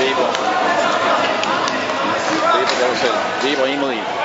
Vivo. Vivo, Vivo England.